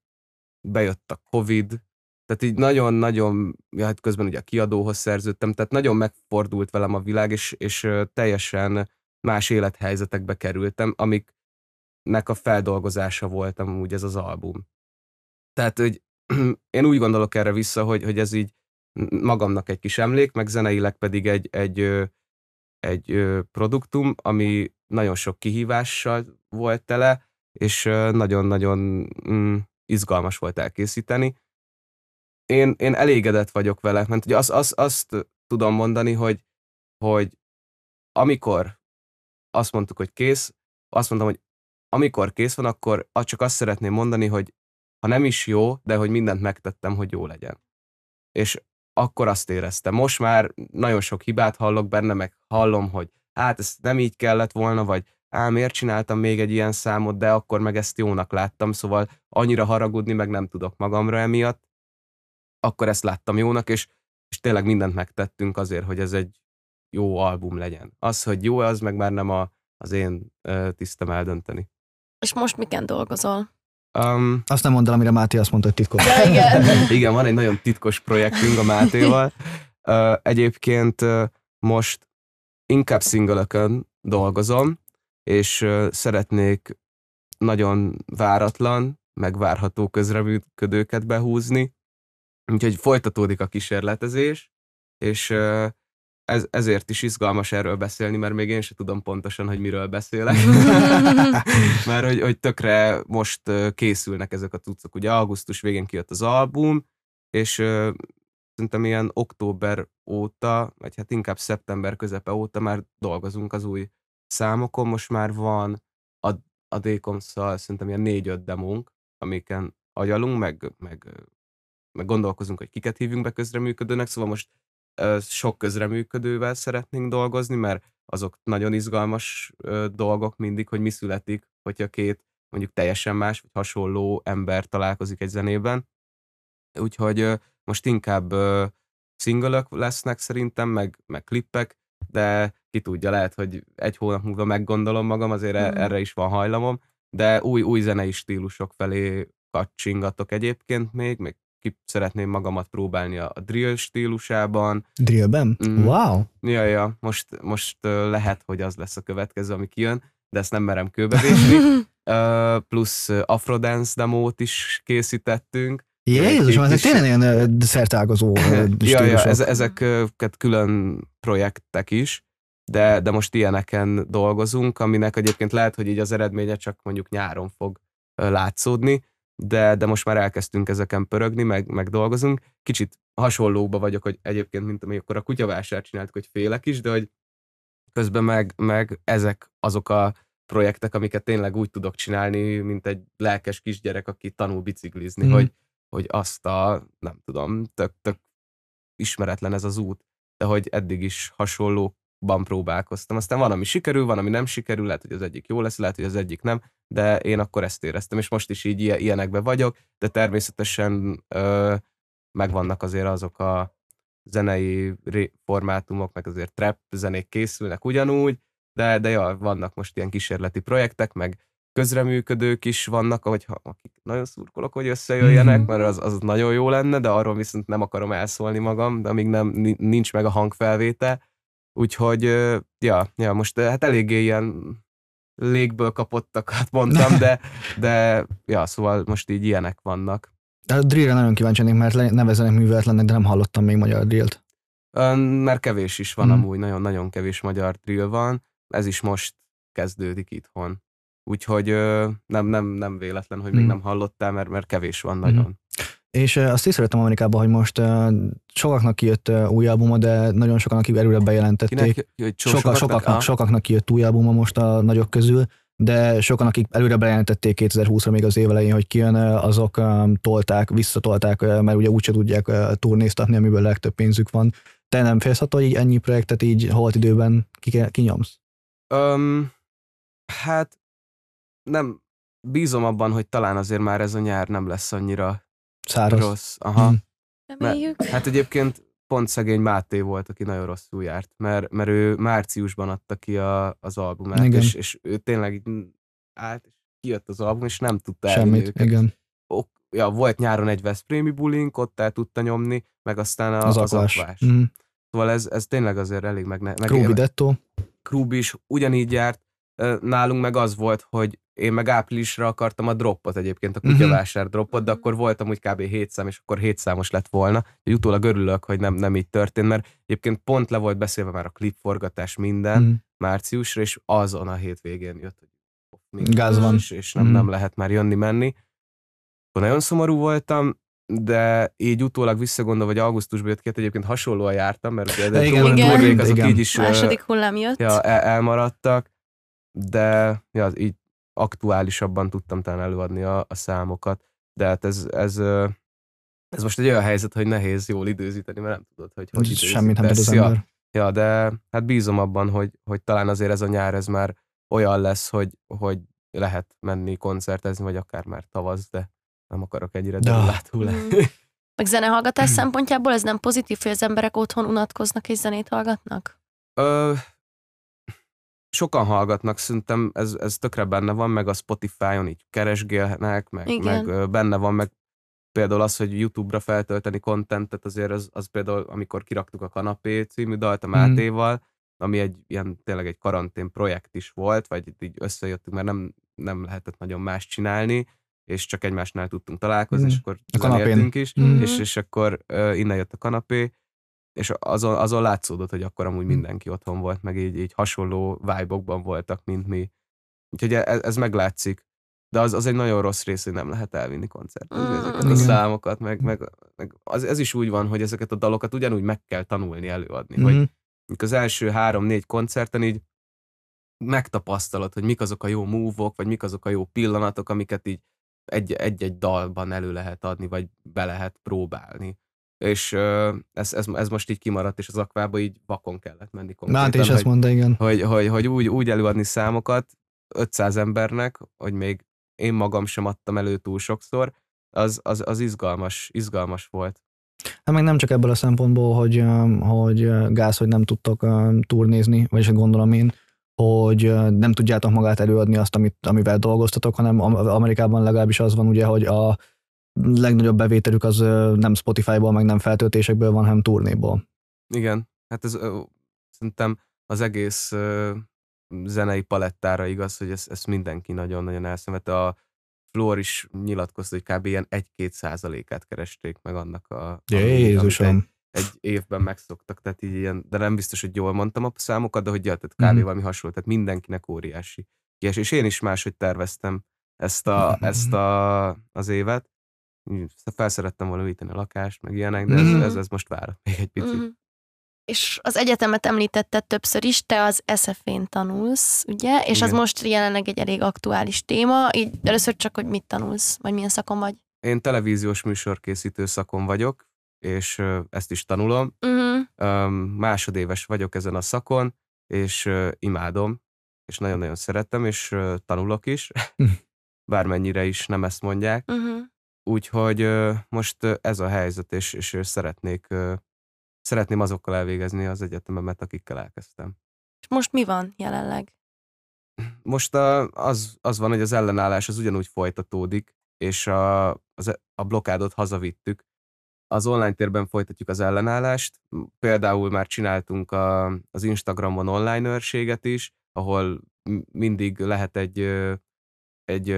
bejött a Covid, tehát így nagyon-nagyon, ja, hát közben ugye a kiadóhoz szerződtem, tehát nagyon megfordult velem a világ, és, és teljesen más élethelyzetekbe kerültem, amiknek a feldolgozása voltam úgy ez az album. Tehát, hogy én úgy gondolok erre vissza, hogy, hogy ez így magamnak egy kis emlék, meg zeneileg pedig egy, egy, egy produktum, ami nagyon sok kihívással volt tele, és nagyon-nagyon mm, izgalmas volt elkészíteni én, én elégedett vagyok vele, mert ugye azt, azt, azt tudom mondani, hogy, hogy amikor azt mondtuk, hogy kész, azt mondtam, hogy amikor kész van, akkor csak azt szeretném mondani, hogy ha nem is jó, de hogy mindent megtettem, hogy jó legyen. És akkor azt éreztem. Most már nagyon sok hibát hallok benne, meg hallom, hogy hát ez nem így kellett volna, vagy á, miért csináltam még egy ilyen számot, de akkor meg ezt jónak láttam, szóval annyira haragudni meg nem tudok magamra emiatt, akkor ezt láttam jónak, és, és tényleg mindent megtettünk azért, hogy ez egy jó album legyen. Az, hogy jó, az meg már nem a, az én uh, tisztem eldönteni. És most miken dolgozol? Um, azt nem mondd el, amire Máté azt mondta, hogy titkos. Ja, igen. igen, van egy nagyon titkos projektünk a Mátéval. Uh, egyébként uh, most inkább szingölökön dolgozom, és uh, szeretnék nagyon váratlan, megvárható közreműködőket behúzni, Úgyhogy folytatódik a kísérletezés, és ez, ezért is izgalmas erről beszélni, mert még én sem tudom pontosan, hogy miről beszélek. mert hogy, hogy tökre most készülnek ezek a cuccok. Ugye augusztus végén kijött az album, és szerintem ilyen október óta, vagy hát inkább szeptember közepe óta már dolgozunk az új számokon. Most már van a, a Dékomszal szerintem ilyen négy-öt demónk, amiken agyalunk, meg, meg, meg gondolkozunk, hogy kiket hívjunk be közreműködőnek, szóval most ö, sok közreműködővel szeretnénk dolgozni, mert azok nagyon izgalmas dolgok mindig, hogy mi születik, hogyha két mondjuk teljesen más, vagy hasonló ember találkozik egy zenében. Úgyhogy most inkább szingölök lesznek szerintem, meg, meg klippek, de ki tudja, lehet, hogy egy hónap múlva meggondolom magam, azért mm. erre is van hajlamom, de új, új zenei stílusok felé kacsingatok egyébként még, még ki szeretném magamat próbálni a, drill stílusában. Drillben? Mm. Wow! Ja, ja, most, most lehet, hogy az lesz a következő, ami kijön, de ezt nem merem kőbevésni. uh, plusz Afrodance demót is készítettünk. Jézus, ezek tényleg ilyen szertágazó ja, ja, ezeket külön projektek is, de, de most ilyeneken dolgozunk, aminek egyébként lehet, hogy így az eredménye csak mondjuk nyáron fog látszódni, de, de most már elkezdtünk ezeken pörögni, meg, meg dolgozunk. Kicsit hasonlóba vagyok, hogy egyébként, mint amikor a kutyavásárt csináltuk, hogy félek is, de hogy közben meg, meg ezek azok a projektek, amiket tényleg úgy tudok csinálni, mint egy lelkes kisgyerek, aki tanul biciklizni, mm. hogy, hogy azt a, nem tudom, tök, tök ismeretlen ez az út, de hogy eddig is hasonlóban próbálkoztam. Aztán van, ami sikerül, van, ami nem sikerül, lehet, hogy az egyik jó lesz, lehet, hogy az egyik nem, de én akkor ezt éreztem, és most is így ilyenekben vagyok, de természetesen ö, megvannak azért azok a zenei formátumok, meg azért trap zenék készülnek ugyanúgy, de, de ja, vannak most ilyen kísérleti projektek, meg közreműködők is vannak, ahogy, akik nagyon szurkolok, hogy összejöjjenek, mm-hmm. mert az, az nagyon jó lenne, de arról viszont nem akarom elszólni magam, de amíg nem, nincs meg a hangfelvétel. Úgyhogy, ja, ja, most hát eléggé ilyen légből kapottakat mondtam, de, de ja, szóval most így ilyenek vannak. A drillre nagyon kíváncsi lennék, mert nevezenek műveletlennek, de nem hallottam még magyar drillt. Mert kevés is van mm. amúgy, nagyon-nagyon kevés magyar drill van. Ez is most kezdődik itthon. Úgyhogy nem, nem, nem véletlen, hogy még mm. nem hallottál, mert, mert kevés van nagyon. Mm. És azt is szeretem Amerikában, hogy most sokaknak kijött új albuma, de nagyon sokan, akik előre bejelentették. Kinek, Soka, sokaknak, sokaknak kijött új albuma most a nagyok közül, de sokan, akik előre bejelentették 2020-ra még az év elején, hogy kijön, azok tolták, visszatolták, mert ugye úgyse tudják turnéztatni, amiből legtöbb pénzük van. Te nem félsz attól, hogy egy ennyi projektet így holt időben kinyomsz? Um, hát nem, bízom abban, hogy talán azért már ez a nyár nem lesz annyira Száraz. rossz. Aha. Mm. Mert, hát egyébként pont szegény Máté volt, aki nagyon rosszul járt, mert, mert ő márciusban adta ki a, az albumát, igen. és, és ő tényleg állt, és kijött az album, és nem tudta Semmit, őket. igen. Ok, ja, volt nyáron egy Veszprémi bulink, ott el tudta nyomni, meg aztán a, az, az akvás. Mm. Szóval ez, ez tényleg azért elég meg... meg Krúbi Detto. Krúbi is ugyanígy járt, nálunk meg az volt, hogy én meg áprilisra akartam a droppot egyébként, a mhm. kutyavásár droppot, de akkor voltam úgy kb. 7 szám, és akkor 7 számos lett volna. Úgy utólag örülök, hogy nem, nem így történt, mert egyébként pont le volt beszélve már a klipforgatás minden mm. márciusra, és azon a hétvégén jött, hogy Gáz van. És, és nem, mm. nem lehet már jönni-menni. Nagyon szomorú voltam, de így utólag visszagondolva, hogy augusztusban jött ki, hát egyébként hasonlóan jártam, mert ugye igen, igen, azok igen. így is második hullám jött. Ja, el, elmaradtak, de ja, így aktuálisabban tudtam talán előadni a, a számokat, de hát ez, ez, ez most egy olyan helyzet, hogy nehéz jól időzíteni, mert nem tudod, hogy hogy Semmit nem tud az ember. Ja, ja, de hát bízom abban, hogy, hogy talán azért ez a nyár ez már olyan lesz, hogy, hogy lehet menni koncertezni, vagy akár már tavasz, de nem akarok egyre derülátú lenni. Mm. Meg zenehallgatás szempontjából ez nem pozitív, hogy az emberek otthon unatkoznak és zenét hallgatnak? Ö, sokan hallgatnak, szerintem ez, ez tökre benne van, meg a Spotify-on így keresgélnek, meg, meg benne van, meg például az, hogy YouTube-ra feltölteni kontentet, azért az, az például, amikor kiraktuk a Kanapé című dalt a mhm. Mátéval, mm. ami egy ilyen tényleg egy karantén projekt is volt, vagy így összejöttünk, mert nem, nem lehetett nagyon más csinálni, és csak egymásnál tudtunk találkozni, mm. és akkor zenéltünk is, mm. és, és akkor uh, innen jött a kanapé, és azon, azon látszódott, hogy akkor amúgy hm. mindenki otthon volt, meg így, így hasonló vibe voltak, mint mi. Úgyhogy ez, ez meglátszik. De az, az egy nagyon rossz rész, hogy nem lehet elvinni koncertezni mm. ezeket a számokat, meg, meg, meg az, ez is úgy van, hogy ezeket a dalokat ugyanúgy meg kell tanulni előadni, mm. hogy az első három-négy koncerten így megtapasztalod, hogy mik azok a jó move vagy mik azok a jó pillanatok, amiket így egy-egy dalban elő lehet adni, vagy be lehet próbálni. És ez, ez, ez most így kimaradt, és az akvába így vakon kellett menni konkrétan. Máté is ezt mondta, igen. Hogy, hogy, hogy úgy, úgy előadni számokat 500 embernek, hogy még én magam sem adtam elő túl sokszor, az, az, az izgalmas, izgalmas volt. Hát meg nem csak ebből a szempontból, hogy, hogy gáz, hogy nem tudtok turnézni, vagyis gondolom én, hogy nem tudjátok magát előadni azt, amit, amivel dolgoztatok, hanem Amerikában legalábbis az van ugye, hogy a legnagyobb bevételük az nem Spotify-ból, meg nem feltöltésekből van, hanem turnéból. Igen, hát ez szerintem az egész zenei palettára igaz, hogy ezt, ezt mindenki nagyon-nagyon elszenvedte. A Flor is nyilatkozta, hogy kb. ilyen 1-2 százalékát keresték meg annak a... Jézusom! Egy, egy évben megszoktak, tehát így ilyen, de nem biztos, hogy jól mondtam a számokat, de hogy ja, tehát kb. Mm. valami hasonló, tehát mindenkinek óriási kies, és én is máshogy terveztem ezt, a, mm. ezt a, az évet. Felszerettem volna újítani a lakást, meg ilyenek, de ez, mm. ez, ez most vár még egy picit. Mm és az egyetemet említetted többször is, te az SF-én tanulsz, ugye? És Igen. az most jelenleg egy elég aktuális téma. Így először csak, hogy mit tanulsz, vagy milyen szakon vagy? Én televíziós műsorkészítő szakon vagyok, és ezt is tanulom. Uh-huh. Másodéves vagyok ezen a szakon, és imádom, és nagyon-nagyon szeretem, és tanulok is, bármennyire is nem ezt mondják. Uh-huh. Úgyhogy most ez a helyzet, és, és szeretnék szeretném azokkal elvégezni az egyetememet, akikkel elkezdtem. És most mi van jelenleg? Most a, az, az van, hogy az ellenállás az ugyanúgy folytatódik, és a, az, a blokádot hazavittük. Az online térben folytatjuk az ellenállást. Például már csináltunk a, az Instagramon online őrséget is, ahol mindig lehet egy, egy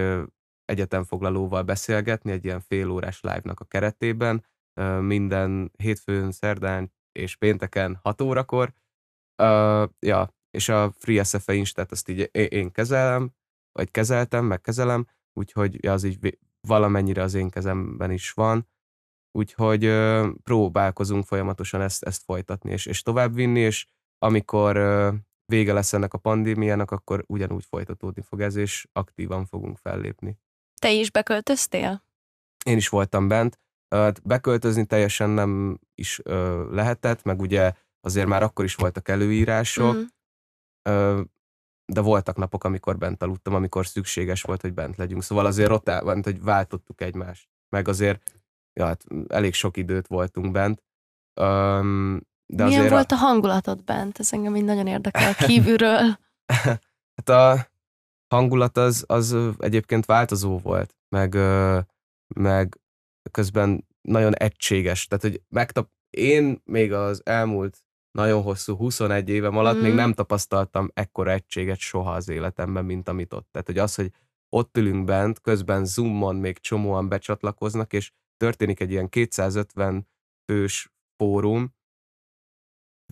egyetemfoglalóval beszélgetni, egy ilyen félórás live-nak a keretében. Minden hétfőn, szerdán, és pénteken 6 órakor. Uh, ja, és a FreeSFE Instát azt így én kezelem, vagy kezeltem, meg kezelem, úgyhogy az így valamennyire az én kezemben is van. Úgyhogy uh, próbálkozunk folyamatosan ezt, ezt folytatni, és, és továbbvinni, és amikor uh, vége lesz ennek a pandémiának, akkor ugyanúgy folytatódni fog ez, és aktívan fogunk fellépni. Te is beköltöztél? Én is voltam bent. Beköltözni teljesen nem is lehetett, meg ugye azért már akkor is voltak előírások, mm. de voltak napok, amikor bent aludtam, amikor szükséges volt, hogy bent legyünk. Szóval azért rotál, hogy váltottuk egymást. Meg azért ja, hát elég sok időt voltunk bent. de Milyen volt a hangulatod bent? Ez engem így nagyon érdekel kívülről. hát a hangulat az, az egyébként változó volt, meg, meg közben nagyon egységes. Tehát, hogy megtap... én még az elmúlt nagyon hosszú 21 évem alatt mm. még nem tapasztaltam ekkora egységet soha az életemben, mint amit ott. Tehát, hogy az, hogy ott ülünk bent, közben Zoomon még csomóan becsatlakoznak, és történik egy ilyen 250 fős fórum,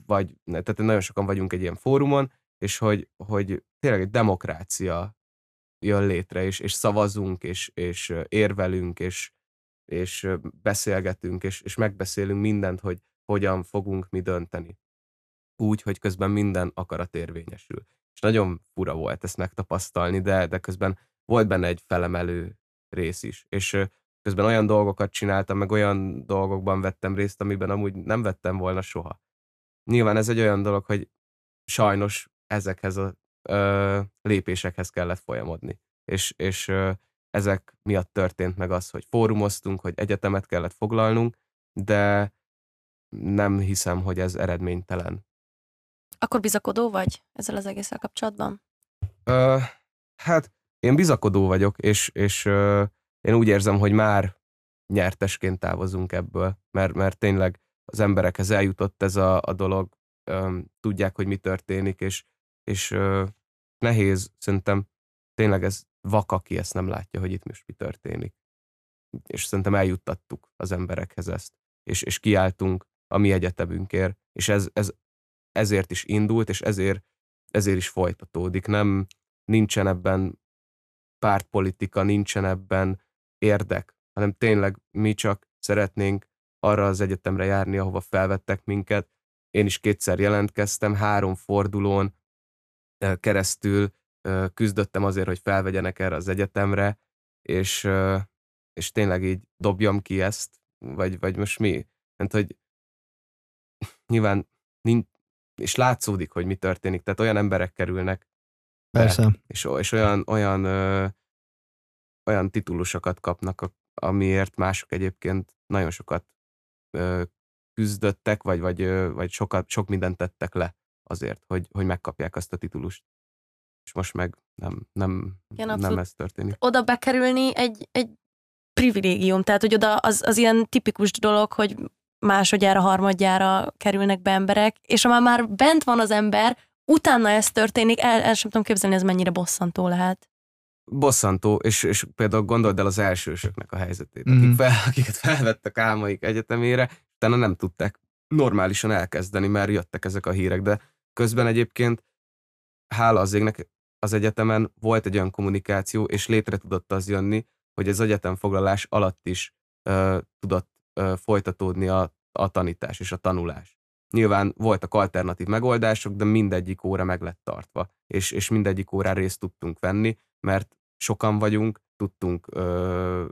vagy, tehát nagyon sokan vagyunk egy ilyen fórumon, és hogy, hogy tényleg egy demokrácia jön létre, és, és szavazunk, és, és érvelünk, és, és beszélgetünk, és, és megbeszélünk mindent, hogy hogyan fogunk mi dönteni. Úgy, hogy közben minden akarat érvényesül. És nagyon fura volt ezt megtapasztalni, de, de közben volt benne egy felemelő rész is. És közben olyan dolgokat csináltam, meg olyan dolgokban vettem részt, amiben amúgy nem vettem volna soha. Nyilván ez egy olyan dolog, hogy sajnos ezekhez a ö, lépésekhez kellett folyamodni. És, és ö, ezek miatt történt meg az, hogy fórumoztunk, hogy egyetemet kellett foglalnunk, de nem hiszem, hogy ez eredménytelen. Akkor bizakodó vagy ezzel az egésszel kapcsolatban? Ö, hát én bizakodó vagyok, és, és ö, én úgy érzem, hogy már nyertesként távozunk ebből, mert, mert tényleg az emberekhez eljutott ez a, a dolog, ö, tudják, hogy mi történik, és, és ö, nehéz, szerintem tényleg ez vak, aki ezt nem látja, hogy itt most mi történik. És szerintem eljuttattuk az emberekhez ezt, és, és kiálltunk a mi egyetemünkért, és ez, ez ezért is indult, és ezért, ezért is folytatódik. Nem, nincsen ebben pártpolitika, nincsen ebben érdek, hanem tényleg mi csak szeretnénk arra az egyetemre járni, ahova felvettek minket. Én is kétszer jelentkeztem, három fordulón, keresztül küzdöttem azért, hogy felvegyenek erre az egyetemre, és, és tényleg így dobjam ki ezt, vagy, vagy most mi? Mert hogy nyilván nincs, és látszódik, hogy mi történik, tehát olyan emberek kerülnek be, Persze. és, és olyan, olyan, ö, olyan titulusokat kapnak, a- amiért mások egyébként nagyon sokat ö, küzdöttek, vagy, vagy, ö, vagy sokat, sok mindent tettek le azért, hogy, hogy megkapják azt a titulust. És most meg nem, nem, Igen, nem ez történik. Oda bekerülni egy, egy privilégium, tehát hogy oda az, az ilyen tipikus dolog, hogy másodjára, harmadjára kerülnek be emberek, és ha már, már bent van az ember, utána ez történik, el, el sem tudom képzelni, ez mennyire bosszantó lehet. bosszantó, és, és például gondold el az elsősöknek a helyzetét, Mhm. akik fel, akiket felvettek álmaik egyetemére, utána nem tudták normálisan elkezdeni, mert jöttek ezek a hírek, de közben egyébként hála az égnek az egyetemen volt egy olyan kommunikáció, és létre tudott az jönni, hogy az egyetemfoglalás alatt is ö, tudott ö, folytatódni a, a tanítás és a tanulás. Nyilván voltak alternatív megoldások, de mindegyik óra meg lett tartva, és, és mindegyik órán részt tudtunk venni, mert sokan vagyunk, tudtunk, ö,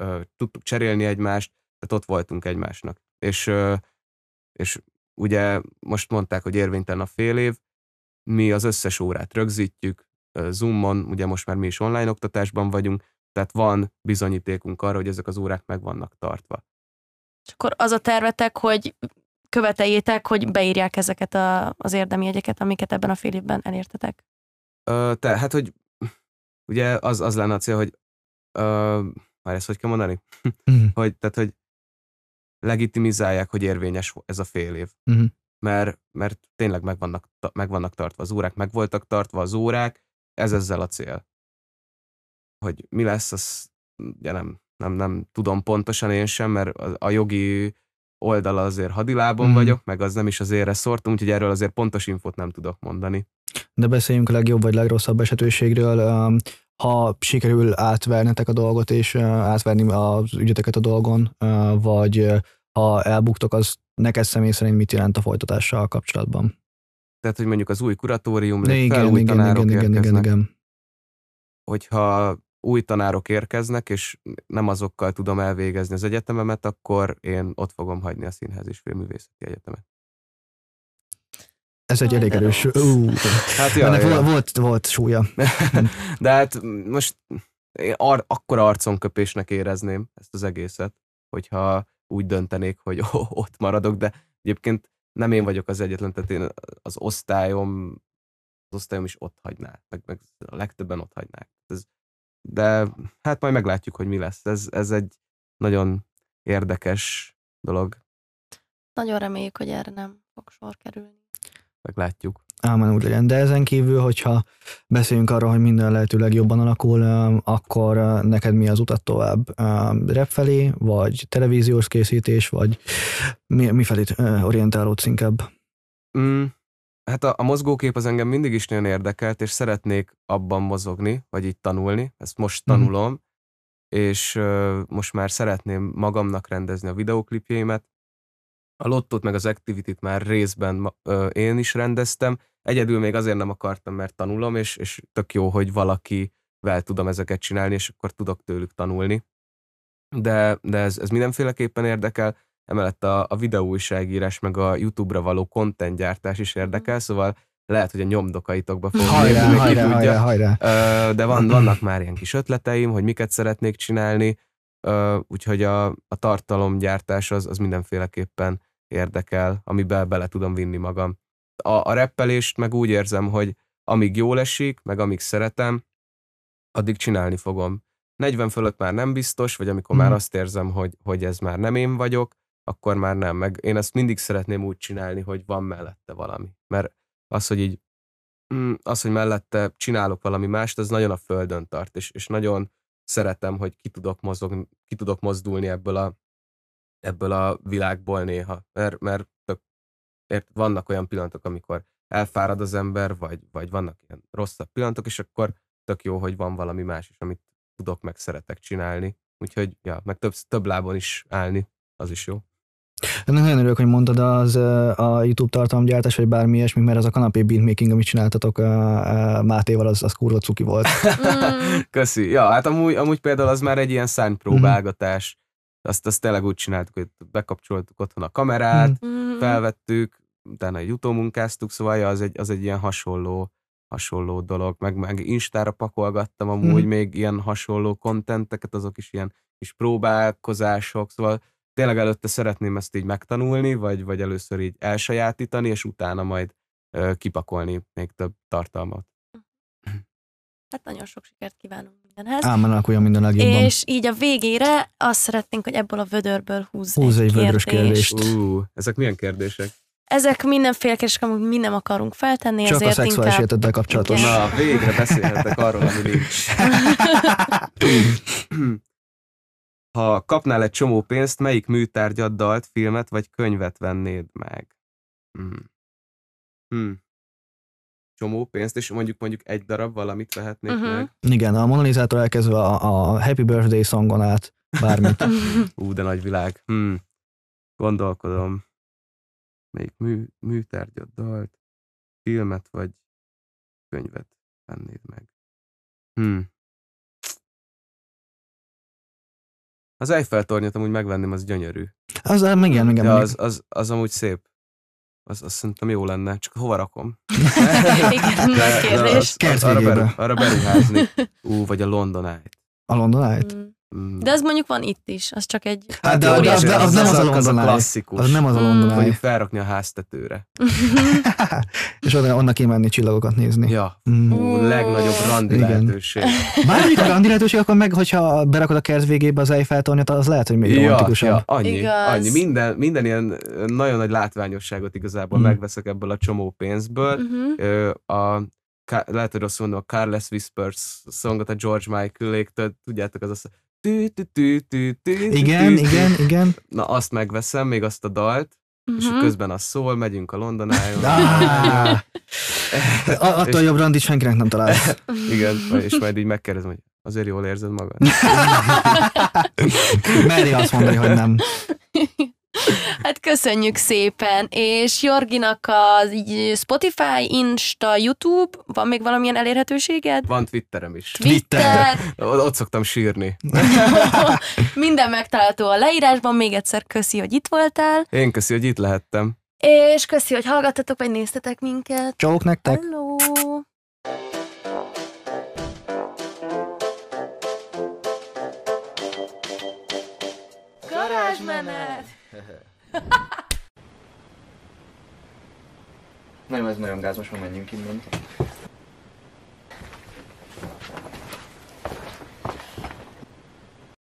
ö, tudtuk cserélni egymást, tehát ott voltunk egymásnak. És, ö, és ugye most mondták, hogy érvénytelen a fél év, mi az összes órát rögzítjük, Zoomon, ugye most már mi is online oktatásban vagyunk, tehát van bizonyítékunk arra, hogy ezek az órák meg vannak tartva. És akkor az a tervetek, hogy követeljétek, hogy beírják ezeket a, az érdemi jegyeket, amiket ebben a fél évben elértetek. Ö, te, hát, hogy ugye az, az lenne a cél, hogy ö, már ezt hogy kell mondani? Mhm. Hogy, tehát, hogy legitimizálják, hogy érvényes ez a fél év. Mhm. Mert, mert tényleg meg vannak, meg vannak tartva az órák, meg voltak tartva az órák, ez ezzel a cél. Hogy mi lesz, az ugye nem, nem, nem tudom pontosan én sem, mert a, a jogi oldala azért hadilában Mhm. vagyok, meg az nem is az érre szortum, úgyhogy erről azért pontos infót nem tudok mondani. De beszéljünk a legjobb vagy legrosszabb esetőségről. Ha sikerül átvernetek a dolgot, és átverni az ügyeteket a dolgon, vagy ha elbuktok, az neked személy szerint mit jelent a folytatással kapcsolatban? Tehát, hogy mondjuk az új kuratórium lép fel, igen, új igen, tanárok igen, igen, igen, érkeznek. igen. hogyha új tanárok érkeznek, és nem azokkal tudom elvégezni az egyetememet, akkor én ott fogom hagyni a Színház és Filmművészeti Egyetemet. Ez egy Jaj, elég erős. Ú, Hát ennek ja, volt, ja. volt, volt súlya. De hát most én ar- akkora arconköpésnek érezném ezt az egészet, hogyha úgy döntenék, hogy ott maradok, de egyébként nem én vagyok az egyetlen, tehát én az osztályom, az osztályom is ott hagyná, meg, meg a legtöbben ott hagynák. Ez, de hát majd meglátjuk, hogy mi lesz. Ez, ez egy nagyon érdekes dolog, Nagyon reméljük, hogy erre nem fog sor kerülni. Meglátjuk. Ámen úgy legyen. De ezen kívül, hogyha beszéljünk arról, hogy minden lehetőleg jobban alakul, akkor uh, neked mi az utat tovább? Rap felé, vagy televíziós készítés, vagy mi, mi felé uh, orientálódsz inkább? Mm, hát a, a mozgókép az engem mindig is nagyon érdekelt, és szeretnék abban mozogni, vagy így tanulni. Ezt most Mhm. tanulom, és ö, most már szeretném magamnak rendezni a videóklipjeimet. A lottót meg az activity-t már részben ö, én is rendeztem. Egyedül még azért nem akartam, mert tanulom, és, és tök jó, hogy valakivel tudom ezeket csinálni, és akkor tudok tőlük tanulni. De, de ez, ez mindenféleképpen érdekel emellett a, a videóújságírás, meg a YouTube-ra való content gyártás is érdekel, szóval lehet, hogy a nyomdokaitokba fog Hajrá, hajrá, hajrá, hajrá. De van, vannak már ilyen kis ötleteim, hogy miket szeretnék csinálni, úgyhogy a, a tartalomgyártás az, az mindenféleképpen érdekel, amiben bele tudom vinni magam. A, a reppelést meg úgy érzem, hogy amíg jól esik, meg amíg szeretem, addig csinálni fogom. 40 fölött már nem biztos, vagy amikor már Mhm. azt érzem, hogy, hogy ez már nem én vagyok, akkor már nem. Meg én ezt mindig szeretném úgy csinálni, hogy van mellette valami. Mert az, hogy így mm, az, hogy mellette csinálok valami mást, az nagyon a földön tart, és, és nagyon szeretem, hogy ki tudok, mozogni, ki tudok mozdulni ebből a, ebből a világból néha. Mert, mert tök, ért, vannak olyan pillanatok, amikor elfárad az ember, vagy, vagy vannak ilyen rosszabb pillanatok, és akkor tök jó, hogy van valami más is, amit tudok, meg szeretek csinálni. Úgyhogy, ja, meg több, több lábon is állni, az is jó. Ennek nagyon örülök, hogy mondtad az a YouTube tartalomgyártás, vagy bármi ilyesmi, mert az a kanapé beatmaking, amit csináltatok Mátéval, az, az kurva cuki volt. Köszi. Ja, hát amúgy, amúgy például az már egy ilyen szánypróbálgatás. Azt, azt tényleg úgy csináltuk, hogy bekapcsoltuk otthon a kamerát, Mhm. mm, felvettük, utána egy utómunkáztuk, szóval ja, az, egy, az egy ilyen hasonló hasonló dolog, meg, meg Instára pakolgattam amúgy Mhm. még ilyen hasonló kontenteket, azok is ilyen kis próbálkozások, szóval tényleg előtte szeretném ezt így megtanulni, vagy, vagy először így elsajátítani, és utána majd ö, kipakolni még több tartalmat. Hát nagyon sok sikert kívánunk mindenhez. Álmán alakuljon minden legjobban. És így a végére azt szeretnénk, hogy ebből a vödörből húzz, Húzz egy vödrös kérdést. kérdést. Ú, ezek milyen kérdések? Ezek mindenféle kérdések, amit mi nem akarunk feltenni, Csak a ezért szexuális inkább... életeddel kapcsolatos. Igen. Na, végre beszélhetek arról, ami nincs. Ha kapnál egy csomó pénzt, melyik műtárgyat, dalt, filmet vagy könyvet vennéd meg? Hmm. Hmm. Csomó pénzt, és mondjuk mondjuk egy darab valamit vehetnék Mhm. meg. Igen, a Mona Lisa-tól elkezdve a, a Happy Birthday songon át, bármit. Ú, de nagy világ. Hmm. Gondolkodom. Melyik mű, műtárgyat, dalt, filmet vagy könyvet vennéd meg? Hmm. Az Eiffel-tornyot amúgy megvenném, az gyönyörű. Az, igen, igen, igen. Ja, az, az, az amúgy szép. Az, az szerintem jó lenne, csak hova rakom? Igen, nagy kérdés. az- Kert arra, beru, arra beruházni. Ú, vagy a London Eye. A London Eye-t? Mm. Mm. De az mondjuk van itt is, az csak egy... Hát de, jó, de, az, de az, nem az a az a London Eye. klasszikus. Az nem az a Mm. London Mondjuk Eye. felrakni a háztetőre. És oda, onnan kimenni csillagokat nézni. Ja, Mm. Ú, legnagyobb randi Igen. lehetőség. Bármikor randi lehetőség, akkor meg, hogyha berakod a kert végébe az Eiffel tornyot, az lehet, hogy még Ja, romantikusabb. ja, annyi, Igaz. annyi. Minden, minden ilyen nagyon nagy látványosságot igazából Mm. megveszek ebből a csomó pénzből. Mhm. Ö, a, lehet, hogy rosszul mondom, a Careless Whispers szongot a George Michael-éktől, tudjátok, az az tű, tű, tű, tű, tű, tű, Igen, tű, igen, igen. Na, azt megveszem, még azt a dalt, és Mhm. közben az szól, megyünk a London Eye-on. Ah, A- attól jobb randit senkinek nem találsz. Igen, és majd így megkérdezem, hogy azért jól érzed magad? Meri azt mondani, hogy nem. Hát köszönjük szépen, és Jorginak az így Spotify, Insta, YouTube, van még valamilyen elérhetőséged? Van Twitterem is. Twitter. Ott szoktam sírni. Minden megtalálható a leírásban, még egyszer köszi, hogy itt voltál, Én köszi, hogy itt lehettem. és köszi, hogy hallgattatok, vagy néztetek minket. Csók nektek. Hello! Garázsmenet! Nem, ez nagyon gáz, most már menjünk innen.